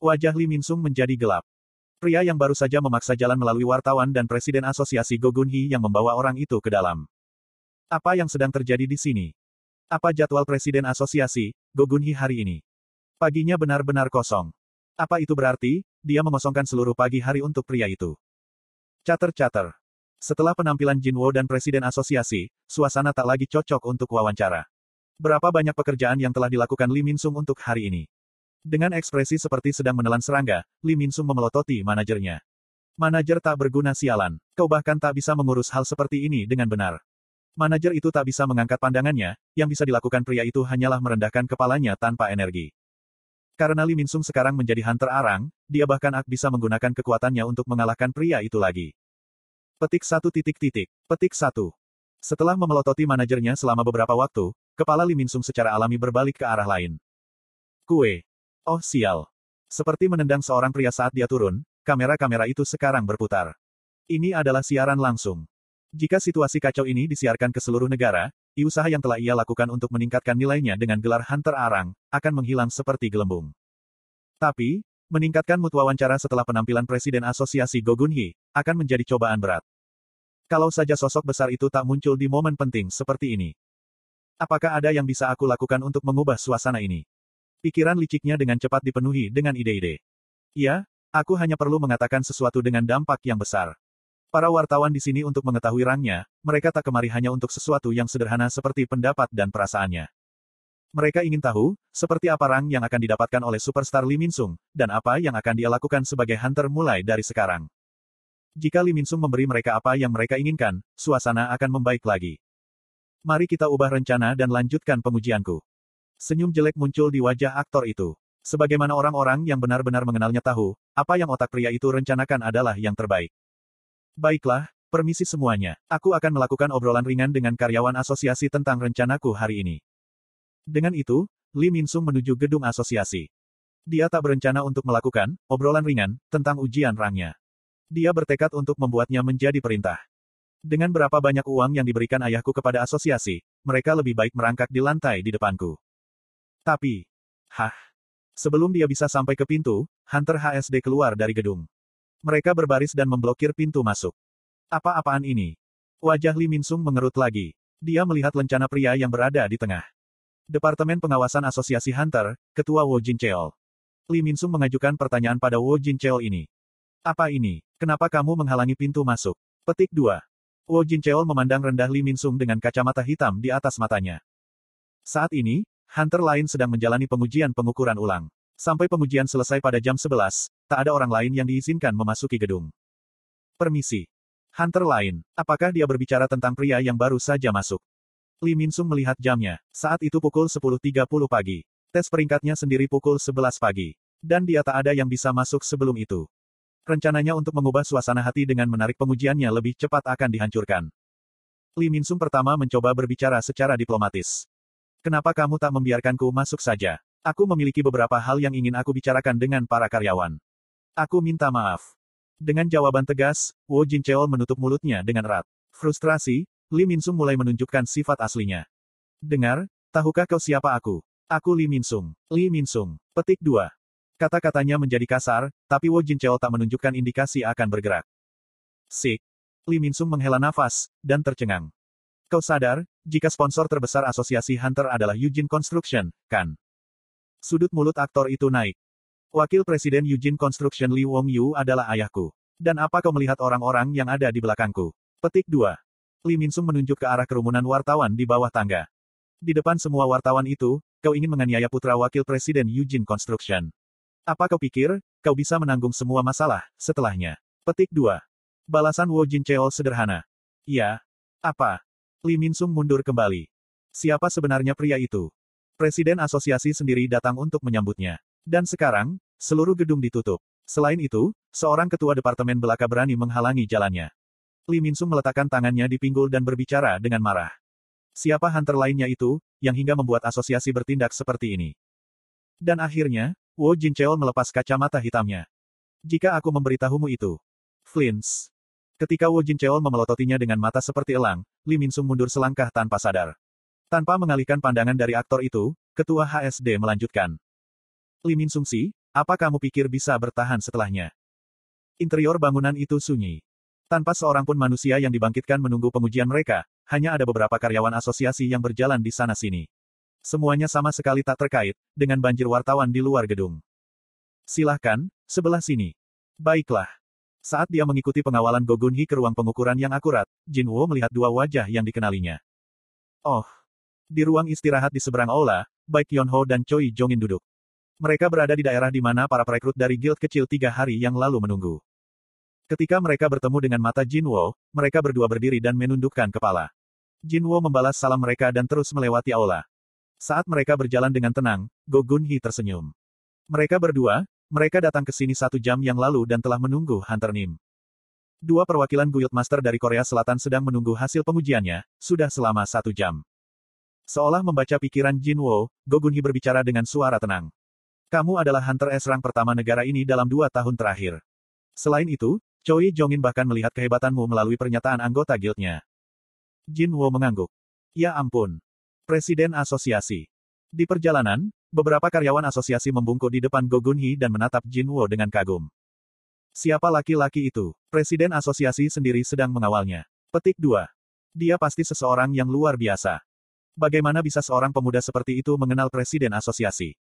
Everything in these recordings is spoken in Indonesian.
Wajah Li Minsung menjadi gelap. Pria yang baru saja memaksa jalan melalui wartawan dan presiden asosiasi Gogun Hee yang membawa orang itu ke dalam. Apa yang sedang terjadi di sini? Apa jadwal presiden asosiasi, Gogun Hee hari ini? Paginya benar-benar kosong. Apa itu berarti, dia mengosongkan seluruh pagi hari untuk pria itu? Cater-cater. Setelah penampilan Jinwo dan presiden asosiasi, suasana tak lagi cocok untuk wawancara. Berapa banyak pekerjaan yang telah dilakukan Lee Min Sung untuk hari ini? Dengan ekspresi seperti sedang menelan serangga, Lee Min Sung memelototi manajernya. Manajer tak berguna sialan. Kau bahkan tak bisa mengurus hal seperti ini dengan benar. Manajer itu tak bisa mengangkat pandangannya, yang bisa dilakukan pria itu hanyalah merendahkan kepalanya tanpa energi. Karena Lee Min Sung sekarang menjadi hunter arang, dia bahkan ak bisa menggunakan kekuatannya untuk mengalahkan pria itu lagi. Petik satu titik titik. Petik satu. Setelah memelototi manajernya selama beberapa waktu, kepala Lee Min Sung secara alami berbalik ke arah lain. Kue. Oh sial. Seperti menendang seorang pria saat dia turun, kamera-kamera itu sekarang berputar. Ini adalah siaran langsung. Jika situasi kacau ini disiarkan ke seluruh negara, usaha yang telah ia lakukan untuk meningkatkan nilainya dengan gelar Hunter Arang, akan menghilang seperti gelembung. Tapi, meningkatkan mutu wawancara setelah penampilan Presiden Asosiasi Gogun Hee, akan menjadi cobaan berat. Kalau saja sosok besar itu tak muncul di momen penting seperti ini. Apakah ada yang bisa aku lakukan untuk mengubah suasana ini? Pikiran liciknya dengan cepat dipenuhi dengan ide-ide. Ya, aku hanya perlu mengatakan sesuatu dengan dampak yang besar. Para wartawan di sini untuk mengetahui rangnya, mereka tak kemari hanya untuk sesuatu yang sederhana seperti pendapat dan perasaannya. Mereka ingin tahu, seperti apa rang yang akan didapatkan oleh superstar Lee Min Sung, dan apa yang akan dia lakukan sebagai hunter mulai dari sekarang. Jika Lee Min Sung memberi mereka apa yang mereka inginkan, suasana akan membaik lagi. Mari kita ubah rencana dan lanjutkan pengujianku. Senyum jelek muncul di wajah aktor itu. Sebagaimana orang-orang yang benar-benar mengenalnya tahu, apa yang otak pria itu rencanakan adalah yang terbaik. Baiklah, permisi semuanya. Aku akan melakukan obrolan ringan dengan karyawan asosiasi tentang rencanaku hari ini. Dengan itu, Lee Min Sung menuju gedung asosiasi. Dia tak berencana untuk melakukan obrolan ringan tentang ujian rangnya. Dia bertekad untuk membuatnya menjadi perintah. Dengan berapa banyak uang yang diberikan ayahku kepada asosiasi, mereka lebih baik merangkak di lantai di depanku. Tapi, hah? Sebelum dia bisa sampai ke pintu, Hunter HSD keluar dari gedung. Mereka berbaris dan memblokir pintu masuk. Apa-apaan ini? Wajah Lee Min Sung mengerut lagi. Dia melihat lencana pria yang berada di tengah. Departemen Pengawasan Asosiasi Hunter, Ketua Wo Jin Cheol. Lee Min Sung mengajukan pertanyaan pada Wo Jin Cheol ini. Apa ini? Kenapa kamu menghalangi pintu masuk? Petik 2. Wo Jin Cheol memandang rendah Lee Min Sung dengan kacamata hitam di atas matanya. Saat ini, Hunter lain sedang menjalani pengujian pengukuran ulang. Sampai pengujian selesai pada jam 11, tak ada orang lain yang diizinkan memasuki gedung. Permisi. Hunter lain, apakah dia berbicara tentang pria yang baru saja masuk? Lee Min Sung melihat jamnya. Saat itu pukul 10.30 pagi. Tes peringkatnya sendiri pukul 11 pagi. Dan dia tak ada yang bisa masuk sebelum itu. Rencananya untuk mengubah suasana hati dengan menarik pengujiannya lebih cepat akan dihancurkan. Lee Min Sung pertama mencoba berbicara secara diplomatis. Kenapa kamu tak membiarkanku masuk saja? Aku memiliki beberapa hal yang ingin aku bicarakan dengan para karyawan. Aku minta maaf. Dengan jawaban tegas, Wo Jin Cheol menutup mulutnya dengan erat. Frustrasi, Lee Min Sung mulai menunjukkan sifat aslinya. Dengar, tahukah kau siapa aku? Aku Lee Min Sung. Lee. Petik 2. Kata-katanya menjadi kasar, tapi Wo Jin Cheol tak menunjukkan indikasi akan bergerak. Sik. Lee Min Sung menghela nafas, dan tercengang. Kau sadar, jika sponsor terbesar asosiasi Hunter adalah Eugene Construction, kan? Sudut mulut aktor itu naik. Wakil Presiden Eugene Construction Lee Wong Yu adalah ayahku. Dan apa kau melihat orang-orang yang ada di belakangku? Petik 2. Lee Min Sung menunjuk ke arah kerumunan wartawan di bawah tangga. Di depan semua wartawan itu, kau ingin menganiaya putra wakil presiden Eugene Construction. Apa kau pikir, kau bisa menanggung semua masalah, setelahnya? Petik 2. Balasan Wo Jin Cheol sederhana. Iya. Apa? Li Minsung mundur kembali. Siapa sebenarnya pria itu? Presiden asosiasi sendiri datang untuk menyambutnya. Dan sekarang, seluruh gedung ditutup. Selain itu, seorang ketua departemen belaka berani menghalangi jalannya. Li Minsung meletakkan tangannya di pinggul dan berbicara dengan marah. Siapa hunter lainnya itu, yang hingga membuat asosiasi bertindak seperti ini? Dan akhirnya, Wo Jin Cheol melepas kacamata hitamnya. Jika aku memberitahumu itu, Flins, Ketika Wu Jincheol memelototinya dengan mata seperti elang, Li Minsung mundur selangkah tanpa sadar. Tanpa mengalihkan pandangan dari aktor itu, ketua HSD melanjutkan. Li Minsung si, apa kamu pikir bisa bertahan setelahnya? Interior bangunan itu sunyi. Tanpa seorang pun manusia yang dibangkitkan menunggu pengujian mereka, hanya ada beberapa karyawan asosiasi yang berjalan di sana-sini. Semuanya sama sekali tak terkait dengan banjir wartawan di luar gedung. Silahkan, sebelah sini. Baiklah. Saat dia mengikuti pengawalan Gogunhi ke ruang pengukuran yang akurat, Jinwo melihat dua wajah yang dikenalinya. Oh. Di ruang istirahat di seberang aula, baik Yonho dan Choi Jongin duduk. Mereka berada di daerah di mana para perekrut dari guild kecil tiga hari yang lalu menunggu. Ketika mereka bertemu dengan mata Jinwo, mereka berdua berdiri dan menundukkan kepala. Jinwo membalas salam mereka dan terus melewati aula. Saat mereka berjalan dengan tenang, Go Gunhi tersenyum. Mereka berdua, mereka datang ke sini satu jam yang lalu dan telah menunggu Hunter Nim. Dua perwakilan Guild Master dari Korea Selatan sedang menunggu hasil pengujiannya, sudah selama satu jam. Seolah membaca pikiran Jinwo, Go Gunhi berbicara dengan suara tenang. Kamu adalah Hunter S rank pertama negara ini dalam dua tahun terakhir. Selain itu, Choi Jongin bahkan melihat kehebatanmu melalui pernyataan anggota guildnya. Jin Wo mengangguk. Ya ampun. Presiden asosiasi. Di perjalanan, beberapa karyawan asosiasi membungkuk di depan Go Gunhee dan menatap Jin Wo dengan kagum. Siapa laki-laki itu? Presiden asosiasi sendiri sedang mengawalnya. Petik 2. Dia pasti seseorang yang luar biasa. Bagaimana bisa seorang pemuda seperti itu mengenal presiden asosiasi?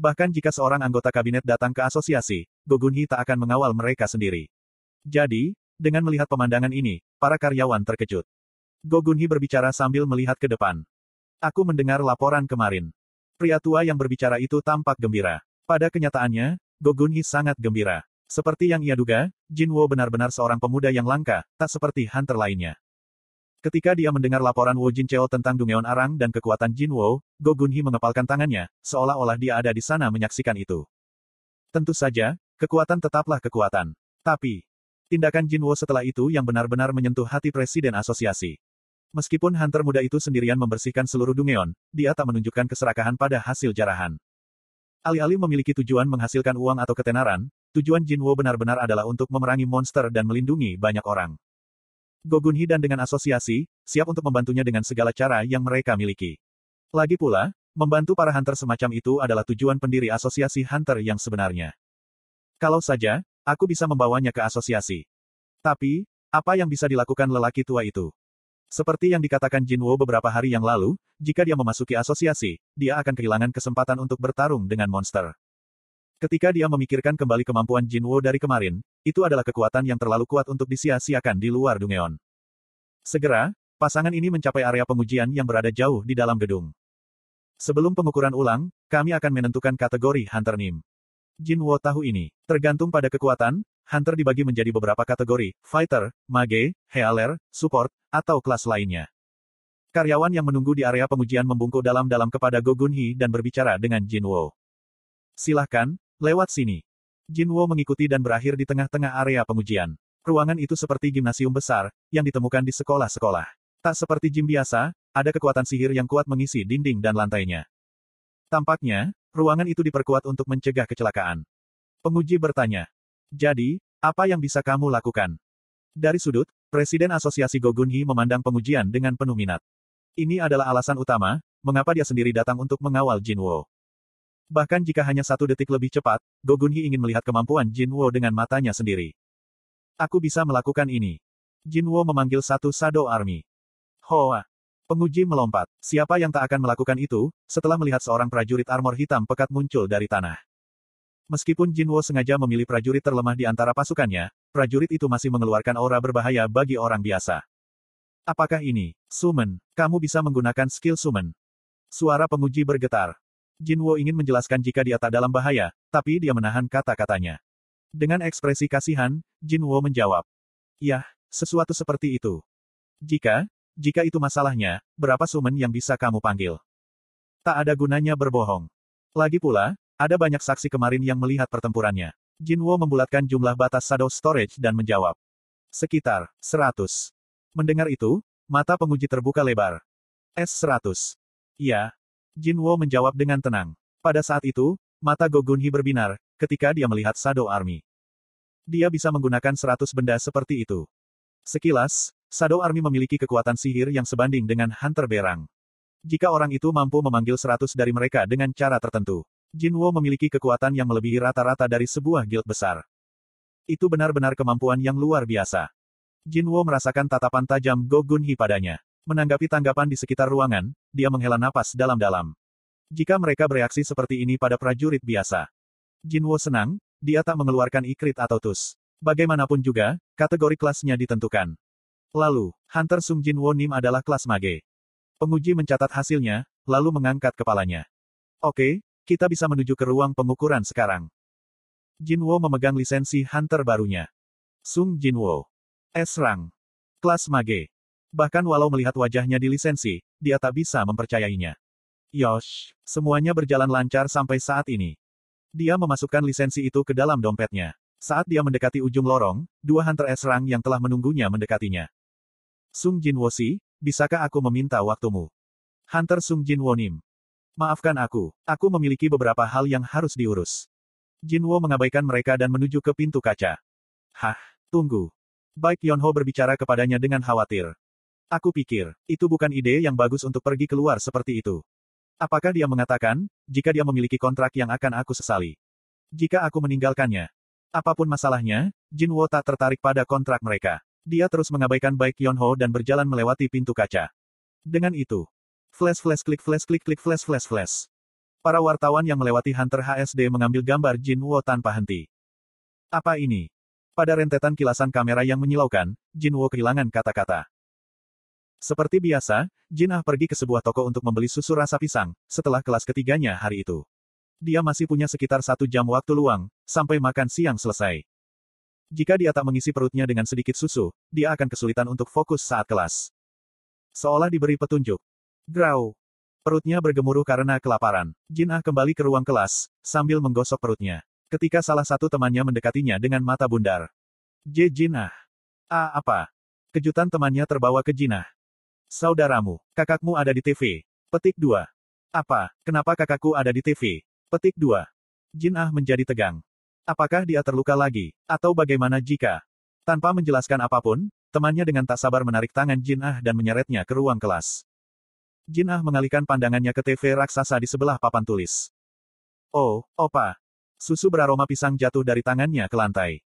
Bahkan jika seorang anggota kabinet datang ke asosiasi, Go Gunhee tak akan mengawal mereka sendiri. Jadi, dengan melihat pemandangan ini, para karyawan terkejut. Go Gunhi berbicara sambil melihat ke depan. Aku mendengar laporan kemarin. Pria tua yang berbicara itu tampak gembira. Pada kenyataannya, Go Gunhi sangat gembira. Seperti yang ia duga, Jin Wo benar-benar seorang pemuda yang langka, tak seperti hunter lainnya. Ketika dia mendengar laporan Wo Jin Cheo tentang Dungeon Arang dan kekuatan Jin Wo, Go Gunhi mengepalkan tangannya, seolah-olah dia ada di sana menyaksikan itu. Tentu saja, kekuatan tetaplah kekuatan. Tapi, Tindakan Jinwo setelah itu yang benar-benar menyentuh hati presiden asosiasi. Meskipun Hunter muda itu sendirian membersihkan seluruh Dungeon, dia tak menunjukkan keserakahan pada hasil jarahan. Alih-alih memiliki tujuan menghasilkan uang atau ketenaran, tujuan Jinwo benar-benar adalah untuk memerangi monster dan melindungi banyak orang. Gogunhi dan dengan asosiasi, siap untuk membantunya dengan segala cara yang mereka miliki. Lagi pula, membantu para hunter semacam itu adalah tujuan pendiri asosiasi hunter yang sebenarnya. Kalau saja, Aku bisa membawanya ke asosiasi. Tapi, apa yang bisa dilakukan lelaki tua itu? Seperti yang dikatakan Jinwo beberapa hari yang lalu, jika dia memasuki asosiasi, dia akan kehilangan kesempatan untuk bertarung dengan monster. Ketika dia memikirkan kembali kemampuan Jinwo dari kemarin, itu adalah kekuatan yang terlalu kuat untuk disia-siakan di luar Dungeon. Segera, pasangan ini mencapai area pengujian yang berada jauh di dalam gedung. Sebelum pengukuran ulang, kami akan menentukan kategori Hunter Nim. Jinwo tahu ini. Tergantung pada kekuatan, Hunter dibagi menjadi beberapa kategori, Fighter, Mage, Healer, Support, atau kelas lainnya. Karyawan yang menunggu di area pengujian membungkuk dalam-dalam kepada Go Gunhee dan berbicara dengan Jinwo. Silahkan, lewat sini. Jinwo mengikuti dan berakhir di tengah-tengah area pengujian. Ruangan itu seperti gimnasium besar, yang ditemukan di sekolah-sekolah. Tak seperti gym biasa, ada kekuatan sihir yang kuat mengisi dinding dan lantainya. Tampaknya, Ruangan itu diperkuat untuk mencegah kecelakaan. Penguji bertanya. Jadi, apa yang bisa kamu lakukan? Dari sudut, Presiden Asosiasi Gogunhi memandang pengujian dengan penuh minat. Ini adalah alasan utama, mengapa dia sendiri datang untuk mengawal Jinwo. Bahkan jika hanya satu detik lebih cepat, Gogunhi ingin melihat kemampuan Jinwo dengan matanya sendiri. Aku bisa melakukan ini. Jinwo memanggil satu Sado Army. Hoa. Penguji melompat. Siapa yang tak akan melakukan itu, setelah melihat seorang prajurit armor hitam pekat muncul dari tanah. Meskipun Jinwo sengaja memilih prajurit terlemah di antara pasukannya, prajurit itu masih mengeluarkan aura berbahaya bagi orang biasa. Apakah ini, Sumen, kamu bisa menggunakan skill Sumen? Suara penguji bergetar. Jinwo ingin menjelaskan jika dia tak dalam bahaya, tapi dia menahan kata-katanya. Dengan ekspresi kasihan, Jinwo menjawab. Yah, sesuatu seperti itu. Jika, jika itu masalahnya, berapa sumen yang bisa kamu panggil? Tak ada gunanya berbohong. Lagi pula, ada banyak saksi kemarin yang melihat pertempurannya. Jinwo membulatkan jumlah batas shadow storage dan menjawab. Sekitar, 100. Mendengar itu, mata penguji terbuka lebar. S100. Iya. Jinwo menjawab dengan tenang. Pada saat itu, mata Gogunhi berbinar, ketika dia melihat Shadow Army. Dia bisa menggunakan 100 benda seperti itu. Sekilas, Shadow Army memiliki kekuatan sihir yang sebanding dengan Hunter Berang. Jika orang itu mampu memanggil seratus dari mereka dengan cara tertentu, Jinwo memiliki kekuatan yang melebihi rata-rata dari sebuah guild besar. Itu benar-benar kemampuan yang luar biasa. Jinwo merasakan tatapan tajam Go Gunhi padanya. Menanggapi tanggapan di sekitar ruangan, dia menghela napas dalam-dalam. Jika mereka bereaksi seperti ini pada prajurit biasa. Jinwo senang, dia tak mengeluarkan ikrit atau tus. Bagaimanapun juga, kategori kelasnya ditentukan. Lalu, Hunter Sung Jinwo Nim adalah kelas mage. Penguji mencatat hasilnya, lalu mengangkat kepalanya. Oke, kita bisa menuju ke ruang pengukuran sekarang. Jinwo memegang lisensi Hunter barunya. Sung Jinwo. S-Rang. Kelas mage. Bahkan walau melihat wajahnya di lisensi, dia tak bisa mempercayainya. Yosh, semuanya berjalan lancar sampai saat ini. Dia memasukkan lisensi itu ke dalam dompetnya. Saat dia mendekati ujung lorong, dua Hunter S-Rang yang telah menunggunya mendekatinya. Sung Jin Wosi, bisakah aku meminta waktumu? Hunter Sung Jin Wonim. Maafkan aku, aku memiliki beberapa hal yang harus diurus. Jinwo mengabaikan mereka dan menuju ke pintu kaca. Hah, tunggu. Baik Yonho berbicara kepadanya dengan khawatir. Aku pikir, itu bukan ide yang bagus untuk pergi keluar seperti itu. Apakah dia mengatakan, jika dia memiliki kontrak yang akan aku sesali? Jika aku meninggalkannya. Apa pun masalahnya, Jinwo tak tertarik pada kontrak mereka. Dia terus mengabaikan Baik Yonho dan berjalan melewati pintu kaca. Dengan itu, flash flash klik flash klik klik flash flash flash. Para wartawan yang melewati Hunter HSD mengambil gambar Jinwo tanpa henti. Apa ini? Pada rentetan kilasan kamera yang menyilaukan, Jinwo kehilangan kata-kata. Seperti biasa, Jin Ah pergi ke sebuah toko untuk membeli susu rasa pisang, setelah kelas ketiganya hari itu. Dia masih punya sekitar satu jam waktu luang, sampai makan siang selesai. Jika dia tak mengisi perutnya dengan sedikit susu, dia akan kesulitan untuk fokus saat kelas. Seolah diberi petunjuk. Grau. Perutnya bergemuruh karena kelaparan. Jin Ah kembali ke ruang kelas, sambil menggosok perutnya. Ketika salah satu temannya mendekatinya dengan mata bundar. J. Jin Ah. Ah apa? Kejutan temannya terbawa ke Jinah. Saudaramu, kakakmu ada di TV. Petik 2. Apa, kenapa kakakku ada di TV? Petik 2. Jin Ah menjadi tegang. Apakah dia terluka lagi? Atau bagaimana jika? Tanpa menjelaskan apa pun, temannya dengan tak sabar menarik tangan Jin Ah dan menyeretnya ke ruang kelas. Jin Ah mengalihkan pandangannya ke TV raksasa di sebelah papan tulis. Oh, opa. Susu beraroma pisang jatuh dari tangannya ke lantai.